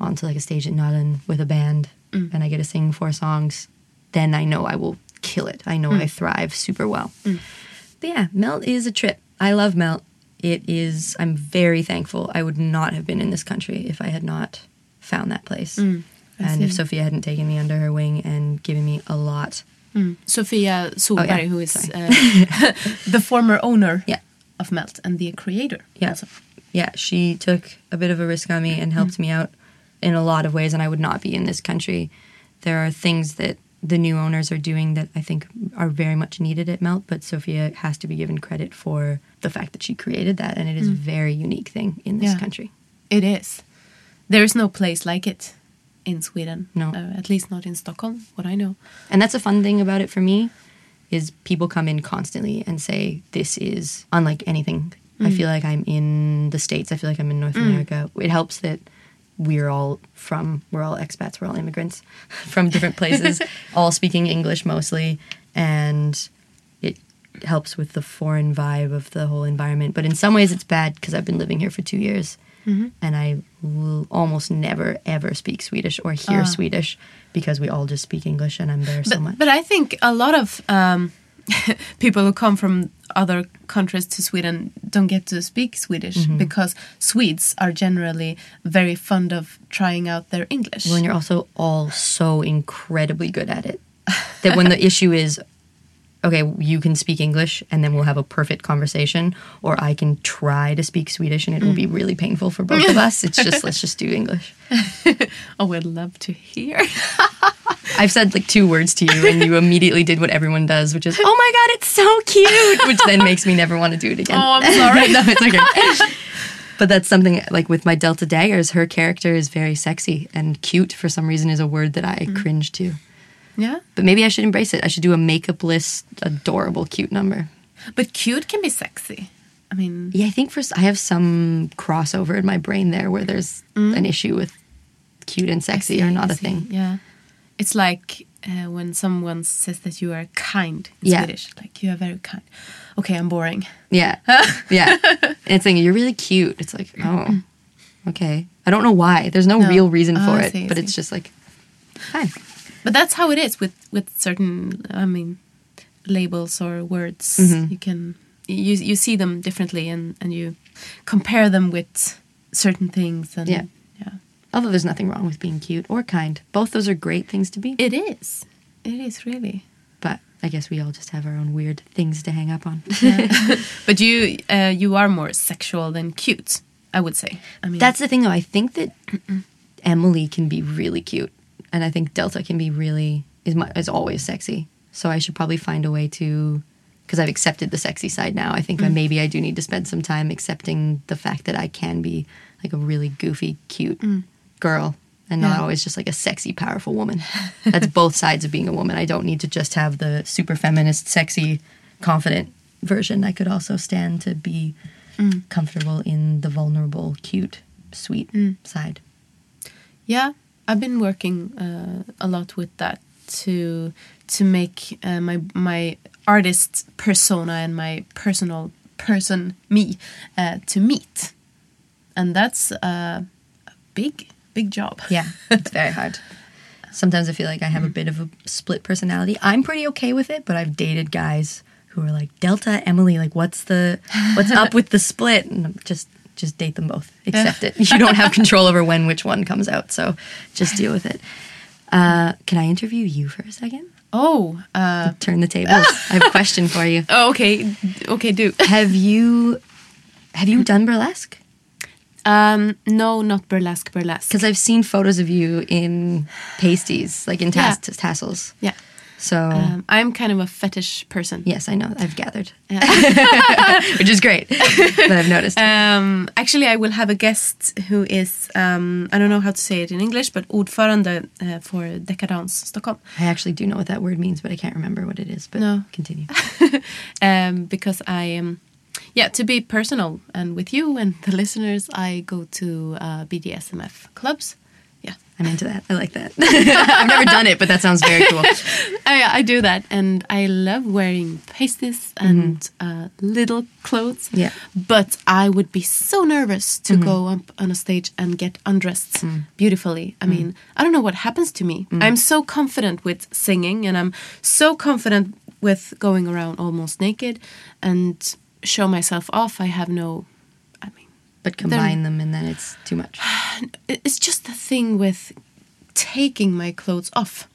onto like a stage at Nalen with a band and I get to sing four songs, then I know I will kill it. I know I thrive super well. But yeah, Melt is a trip. I love Melt. It is. I'm very thankful. I would not have been in this country if I had not found that place. And if. Sophia hadn't taken me under her wing and given me a lot. Mm. Sofia Solberg, Oh, yeah. who is uh, *laughs* the former owner Yeah. of Melt and the creator. Yeah. also. Yeah, she took a bit of a risk on me and helped mm-hmm. me out in a lot of ways, and I would not be in this country. There are things that the new owners are doing that I think are very much needed at Melt, but Sophia has to be given credit for the fact that she created that, and it is mm. a very unique thing in this Yeah. country. It is. There is no place like it in Sweden. No. Uh, at least not in Stockholm, what I know. And that's a fun thing about it for me is people come in constantly and say this is unlike anything. I feel like I'm in the states. I feel like I'm in North America. It helps that we're all from we're all expats, we're all immigrants *laughs* from different places, *laughs* all speaking English mostly and it helps with the foreign vibe of the whole environment. But in some ways it's bad because I've been living here for 2 years. And I will almost never ever speak Swedish or hear Swedish because we all just speak English and I'm there so much. but I think a lot of um, *laughs* people who come from other countries to Sweden don't get to speak Swedish Mm-hmm. because Swedes are generally very fond of trying out their English. Well, and you're also all so incredibly good at it that when the *laughs* issue is, okay, you can speak English and then we'll have a perfect conversation, or I can try to speak Swedish and it will be mm. really painful for both of us. It's just, *laughs* let's just do English. *laughs* oh, we'd love to hear. *laughs* I've said like two words to you and you immediately did what everyone does, which is, oh my God, it's so cute, which then makes me never want to do it again. Oh, I'm sorry. no, it's okay. But that's something like with my Delta Daggers, her character is very sexy and cute for some reason is a word that I mm. cringe to. Yeah, But maybe I should embrace it. I should do a makeupless, adorable, cute number. but cute can be sexy. I mean, Yeah, I think for I have some crossover in my brain there where there's an issue with cute and sexy are not a thing. Yeah, it's like uh, when someone says that you are kind in Yeah. Swedish, like you are very kind. Okay, I'm boring. Yeah, *laughs* yeah. And it's saying you're really cute. It's like, oh, okay. I don't know why. There's no, No. real reason Oh, for I it, see, but see. it's just like, fine. But that's how it is with with certain. I mean, labels or words. Mm-hmm. You can you you see them differently and and you compare them with certain things and Yeah. yeah. Although there's nothing wrong with being cute or kind. Both those are great things to be. It is. It is really. But I guess we all just have our own weird things to hang up on. *laughs* *laughs* But you uh, you are more sexual than cute, I would say. I mean That's the thing, though. I think that Emily can be really cute, and I think Delta can be really is mu- is always sexy. So I should probably find a way to, because I've accepted the sexy side now. I think that mm-hmm. maybe I do need to spend some time accepting the fact that I can be like a really goofy, cute mm. girl, and not always just like a sexy, powerful woman. *laughs* That's both sides of being a woman. I don't need to just have the super feminist, sexy, confident version. I could also stand to be mm. comfortable in the vulnerable, cute, sweet mm. side. Yeah, I've been working uh, a lot with that to to make uh, my my artist persona and my personal person me uh, to meet, and that's uh, a big big job. Yeah, it's very hard. Sometimes I feel like I have a bit of a split personality. I'm pretty okay with it, but I've dated guys who are like Delta, Emily, like what's the what's up *laughs* with the split? And I'm just just date them both. *laughs* Accept it. You don't have control over when which one comes out, so just deal with it. Uh, can I interview you for a second? Oh, uh, Turn the tables. I have a question for you. *laughs* oh, okay, okay, do. Have you have you done burlesque? Um, no, not burlesque, burlesque. Because I've seen photos of you in pasties, like in tas- Yeah. tassels. yeah, So um, I'm kind of a fetish person. yes, I know. I've gathered, Yeah. *laughs* which is great. that I've noticed. Um, actually, I will have a guest who is, um, I don't know how to say it in English, but ordförande uh, for Dekadans Stockholm. I actually do know what that word means, but I can't remember what it is. But No. continue. *laughs* um, because I am, yeah, to be personal and with you and the listeners, I go to uh, BDSMF clubs. I'm into that. I like that. *laughs* I've never done it, but that sounds very cool. *laughs* Oh, I, I do that, and I love wearing pasties and mm-hmm. uh, little clothes. Yeah. But I would be so nervous to mm-hmm. go up on a stage and get undressed mm. beautifully. I mm. mean, I don't know what happens to me. Mm. I'm so confident with singing, and I'm so confident with going around almost naked and show myself off. I have no. But combine them, and then it's too much. *sighs* it's just the thing with taking my clothes off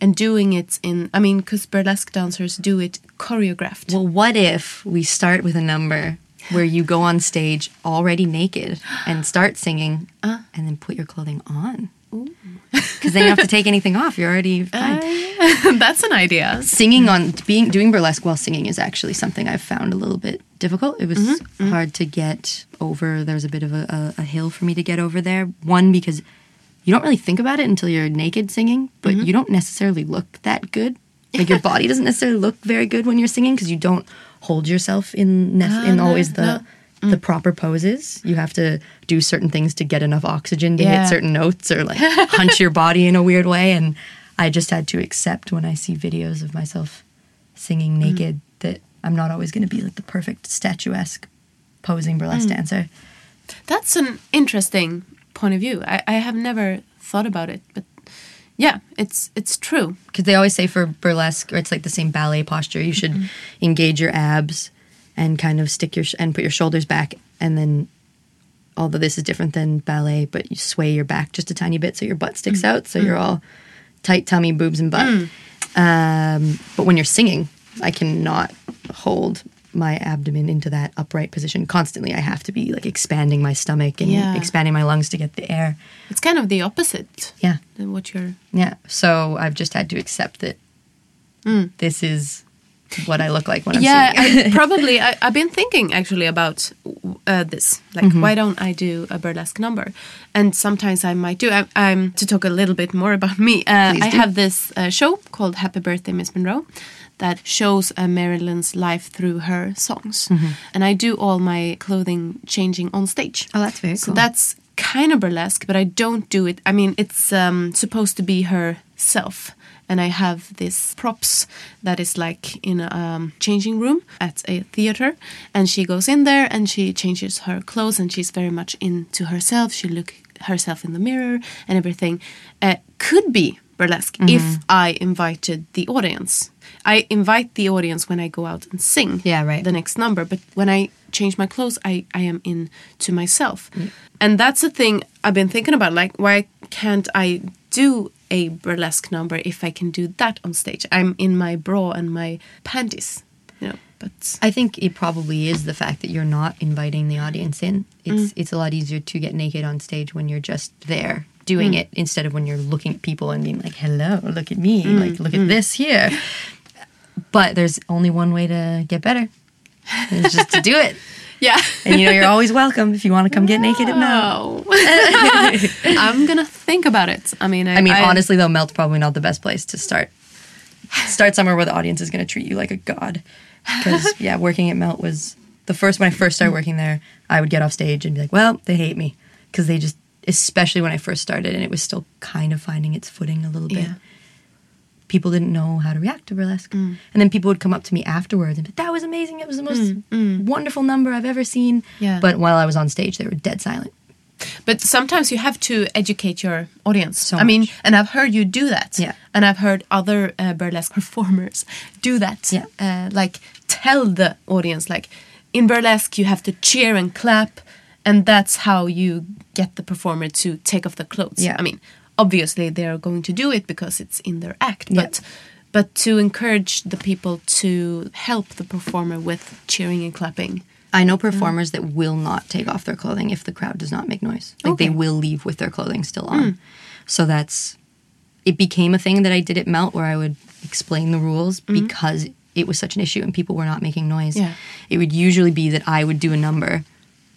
and doing it in i mean because burlesque dancers do it choreographed Well, what if we start with a number where you go on stage already naked and start singing, Uh. and then put your clothing on? Because then you don't have to take anything off. You're already *laughs* uh, fine. *laughs* that's an idea singing on being doing burlesque while singing is actually something I've found a little bit difficult. It was mm-hmm, mm-hmm. hard to get over. There's a bit of a, a, a hill for me to get over there. One because you don't really think about it until you're naked singing, but mm-hmm. you don't necessarily look that good. Like your *laughs* body doesn't necessarily look very good when you're singing because you don't hold yourself in nec- Ah, in no, always the no. the mm. proper poses. You have to do certain things to get enough oxygen to Yeah. hit certain notes or like *laughs* hunch your body in a weird way. And I just had to accept when I see videos of myself singing mm. naked that I'm not always going to be like the perfect statuesque posing burlesque mm. dancer. that's an interesting point of view I, I have never thought about it but yeah it's it's true. Because they always say for burlesque, or it's like the same ballet posture, you should mm-hmm. engage your abs and kind of stick your sh- and put your shoulders back, and then. Although this is different than ballet, but you sway your back just a tiny bit so your butt sticks mm-hmm. out, so you're mm-hmm. all tight tummy, boobs, and butt. Mm. Um, but when you're singing, I cannot hold my abdomen into that upright position constantly. I have to be like expanding my stomach and Yeah. expanding my lungs to get the air. it's kind of the opposite Yeah. than what you're Yeah. So I've just had to accept that this is what I look like when I'm yeah. I, *laughs* probably I, i've been thinking actually about uh, this like Mm-hmm. why don't i do a burlesque number and sometimes i might do I, i'm to talk a little bit more about me uh, i have this uh, show called happy birthday miss monroe that shows uh, marilyn's life through her songs Mm-hmm. and i do all my clothing changing on stage Oh, that's very so cool. that's kind of burlesque but i don't do it i mean it's um, supposed to be herself and I have this props that is like in a um, changing room at a theater, and she goes in there and she changes her clothes, and she's very much into herself. She look herself in the mirror and everything. Uh, could be burlesque mm-hmm. if I invited the audience. I invite the audience when I go out and sing Yeah, right. the next number, but when I change my clothes, I, I am in to myself. Mm. And that's the thing I've been thinking about. Like, why can't I do a burlesque number if I can do that on stage? I'm in my bra and my panties, you know, but I think it probably is the fact that you're not inviting the audience in. It's mm. it's a lot easier to get naked on stage when you're just there doing hmm. it instead of when you're looking at people and being like, "Hello, look at me. Hmm. Like look at hmm. this here." But there's only one way to get better. It's just to do it. *laughs* yeah. And you know you're always welcome if you want to come get naked at. No. *laughs* I'm gonna think about it. I mean, I, I mean, honestly though, Melt's probably not the best place to start. Start somewhere where the audience is going to treat you like a god. Because *laughs* yeah, working at Melt was the first when I first started working there. I would get off stage and be like, "Well, they hate me," because they just, especially when I first started, and it was still kind of finding its footing a little bit. Yeah. People didn't know how to react to burlesque, and then people would come up to me afterwards and be, "That was amazing! It was the most wonderful number I've ever seen." Yeah. But while I was on stage, they were dead silent. But sometimes you have to educate your audience. So I mean, much. and I've heard you do that. Yeah. And I've heard other uh, burlesque *laughs* performers do that. Yeah. Uh, like tell the audience, like in burlesque, you have to cheer and clap, and that's how you get the performer to take off the clothes. Yeah. I mean, obviously they are going to do it because it's in their act, Yeah. but. But to encourage the people to help the performer with cheering and clapping. I know performers that will not take off their clothing if the crowd does not make noise. Like they will leave with their clothing still on. Hmm. So that's it became a thing that I did at Melt where I would explain the rules mm-hmm. because it was such an issue and people were not making noise. Yeah. It would usually be that I would do a number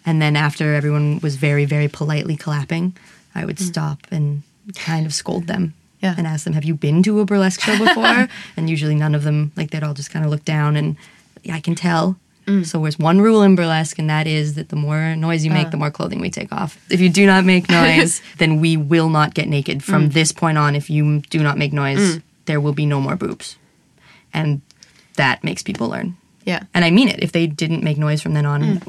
and then after everyone was very very politely clapping, I would mm. stop and kind of scold them. Yeah. And ask them, "Have you been to a burlesque show before?" *laughs* and usually none of them like they'd all just kind of look down and yeah, I can tell. Mm. So there's one rule in burlesque, and that is that the more noise you make, uh. the more clothing we take off. If you do not make *laughs* noise, then we will not get naked. From mm. this point on, if you do not make noise, there will be no more boobs. And that makes people learn. Yeah. And I mean it. If they didn't make noise from then on, f-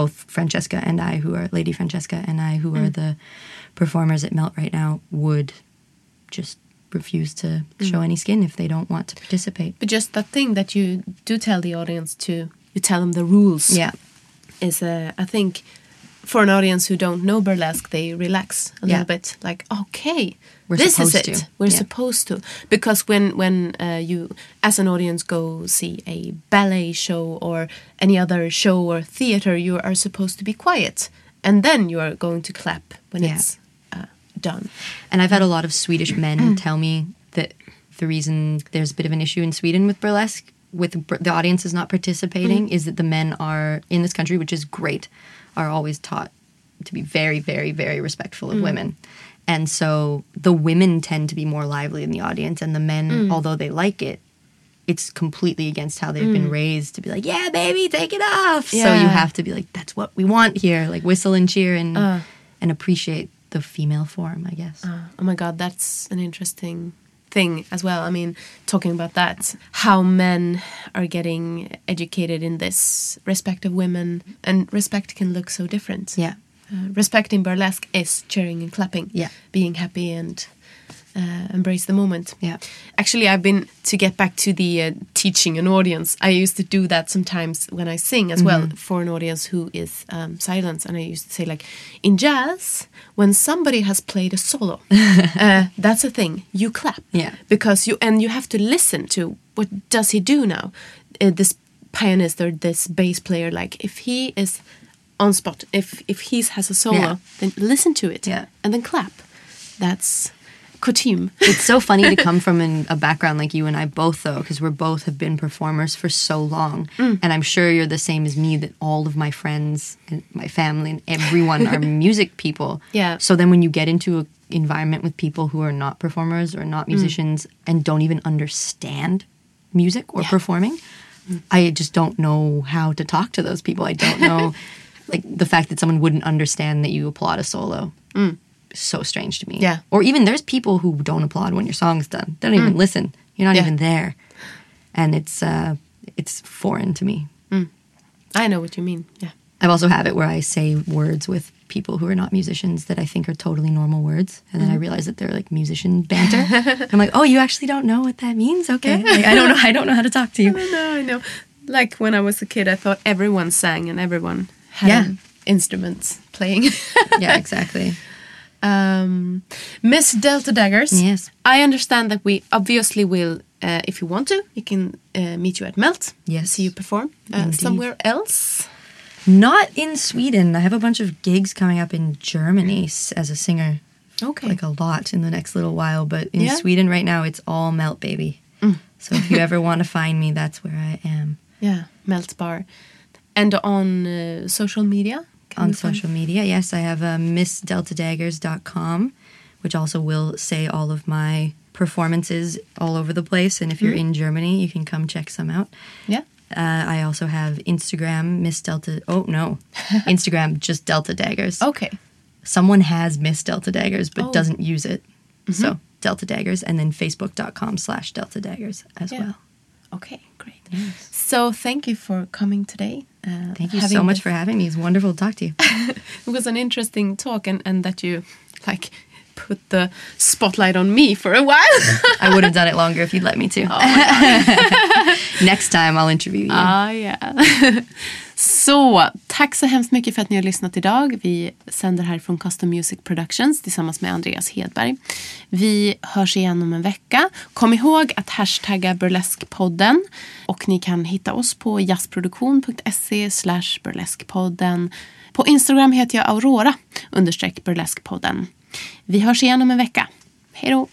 both Francesca and I, who are Lady Francesca and I, who are the performers at Melt right now, would just refuse to show any skin if they don't want to participate. But just that thing that you do tell the audience to, you tell them the rules. Yeah. Is uh, I think for an audience who don't know burlesque, they relax a Yeah. little bit. Like, okay, We're this is it. to. We're Yeah. supposed to. Because when when uh, you, as an audience, go see a ballet show or any other show or theater, you are supposed to be quiet, and then you are going to clap when Yeah. it's uh, done. And I've had a lot of Swedish men tell me that the reason there's a bit of an issue in Sweden with burlesque, with the audience is not participating, is that the men are in this country, which is great, are always taught to be very, very, very respectful of mm. women. And so the women tend to be more lively in the audience, and the men, mm. although they like it, it's completely against how they've been mm. raised to be like, yeah, baby, take it off. So you have to be like, that's what we want here, like whistle and cheer and Uh. and appreciate the female form, I guess. Uh, oh my god, that's an interesting thing as well. I mean, talking about that, how men are getting educated in this respect of women, and respect can look so different. Yeah. Uh, respect in burlesque is cheering and clapping, Yeah. being happy and uh, embrace the moment. Yeah. Actually, I've been to get back to the uh, teaching an audience. I used to do that sometimes when I sing as well Mm-hmm. for an audience who is um, silent, and I used to say like, in jazz, when somebody has played a solo, *laughs* uh, that's a thing. You clap, Yeah. because you and you have to listen to what does he do now. Uh, this pianist or this bass player, like if he is on spot, if if he has a solo, Yeah. then listen to it, Yeah. and then clap. That's coutume. it's so funny to come from an, a background like you and I both, though, because we're both have been performers for so long, Mm. and I'm sure you're the same as me. That all of my friends and my family and everyone are *laughs* music people. Yeah. So then when you get into an environment with people who are not performers or Mm. not musicians and don't even understand music or performing, I just don't know how to talk to those people. I don't know, *laughs* like the fact that someone wouldn't understand that you applaud a solo. So strange to me. Mm. Yeah. Or even there's people who don't applaud when your song's done. They don't even listen. You're not Mm. Yeah. even there, and it's uh, it's foreign to me. I know what you mean. Yeah. I also have it where I say words with people who are not musicians that I think are totally normal words, and then I realize that they're like musician banter. *laughs* I'm like, oh, you actually don't know what that means? Okay, *laughs* like, I don't know. I don't know how to talk to you. No, I know. Like when I was a kid, I thought everyone sang and everyone had Yeah. instruments playing. yeah, *laughs* exactly. Um, Miss Delta Daggers. Yes. I understand that we obviously will, uh, if you want to, you can uh, meet you at Melt. Yes. See you perform uh, somewhere else. Not in Sweden. I have a bunch of gigs coming up in Germany as a singer. Okay. Like a lot in the next little while, but in Yeah. Sweden right now it's all Melt Baby. So if you ever want to find me, that's where I am. *laughs* yeah, Melt Bar. And on uh, social media? On social media. Yes, I have uh, missdeltadaggers.com, which also will say all of my performances all over the place. And if you're in Germany, you can come check some out. Yeah. Uh, I also have Instagram, Miss Delta. Oh, no. *laughs* Instagram, just Delta Daggers. Okay. Someone has Miss Delta Daggers, but Oh. doesn't use it. So Delta Daggers, and then facebook.com slash Delta Daggers as Yeah. well. Okay, great. So thank you for coming today. Uh, Thank you so much this- for having me. It's wonderful to talk to you. *laughs* It was an interesting talk, and, and that you like put the spotlight on me for a while. *laughs* I would have done it longer if you'd let me to. *laughs* Next time I'll interview you. ah, yeah. Så tack så hemskt mycket för att ni har lyssnat idag. Vi sänder här från Custom Music Productions tillsammans med Andreas Hedberg. Vi hörs igen om en vecka. Kom ihåg att hashtagga burleskpodden och ni kan hitta oss på jazzproduktion.se slash burleskpodden. På Instagram heter jag Aurora understreck burleskpodden. Vi hörs igen om en vecka. Hej då!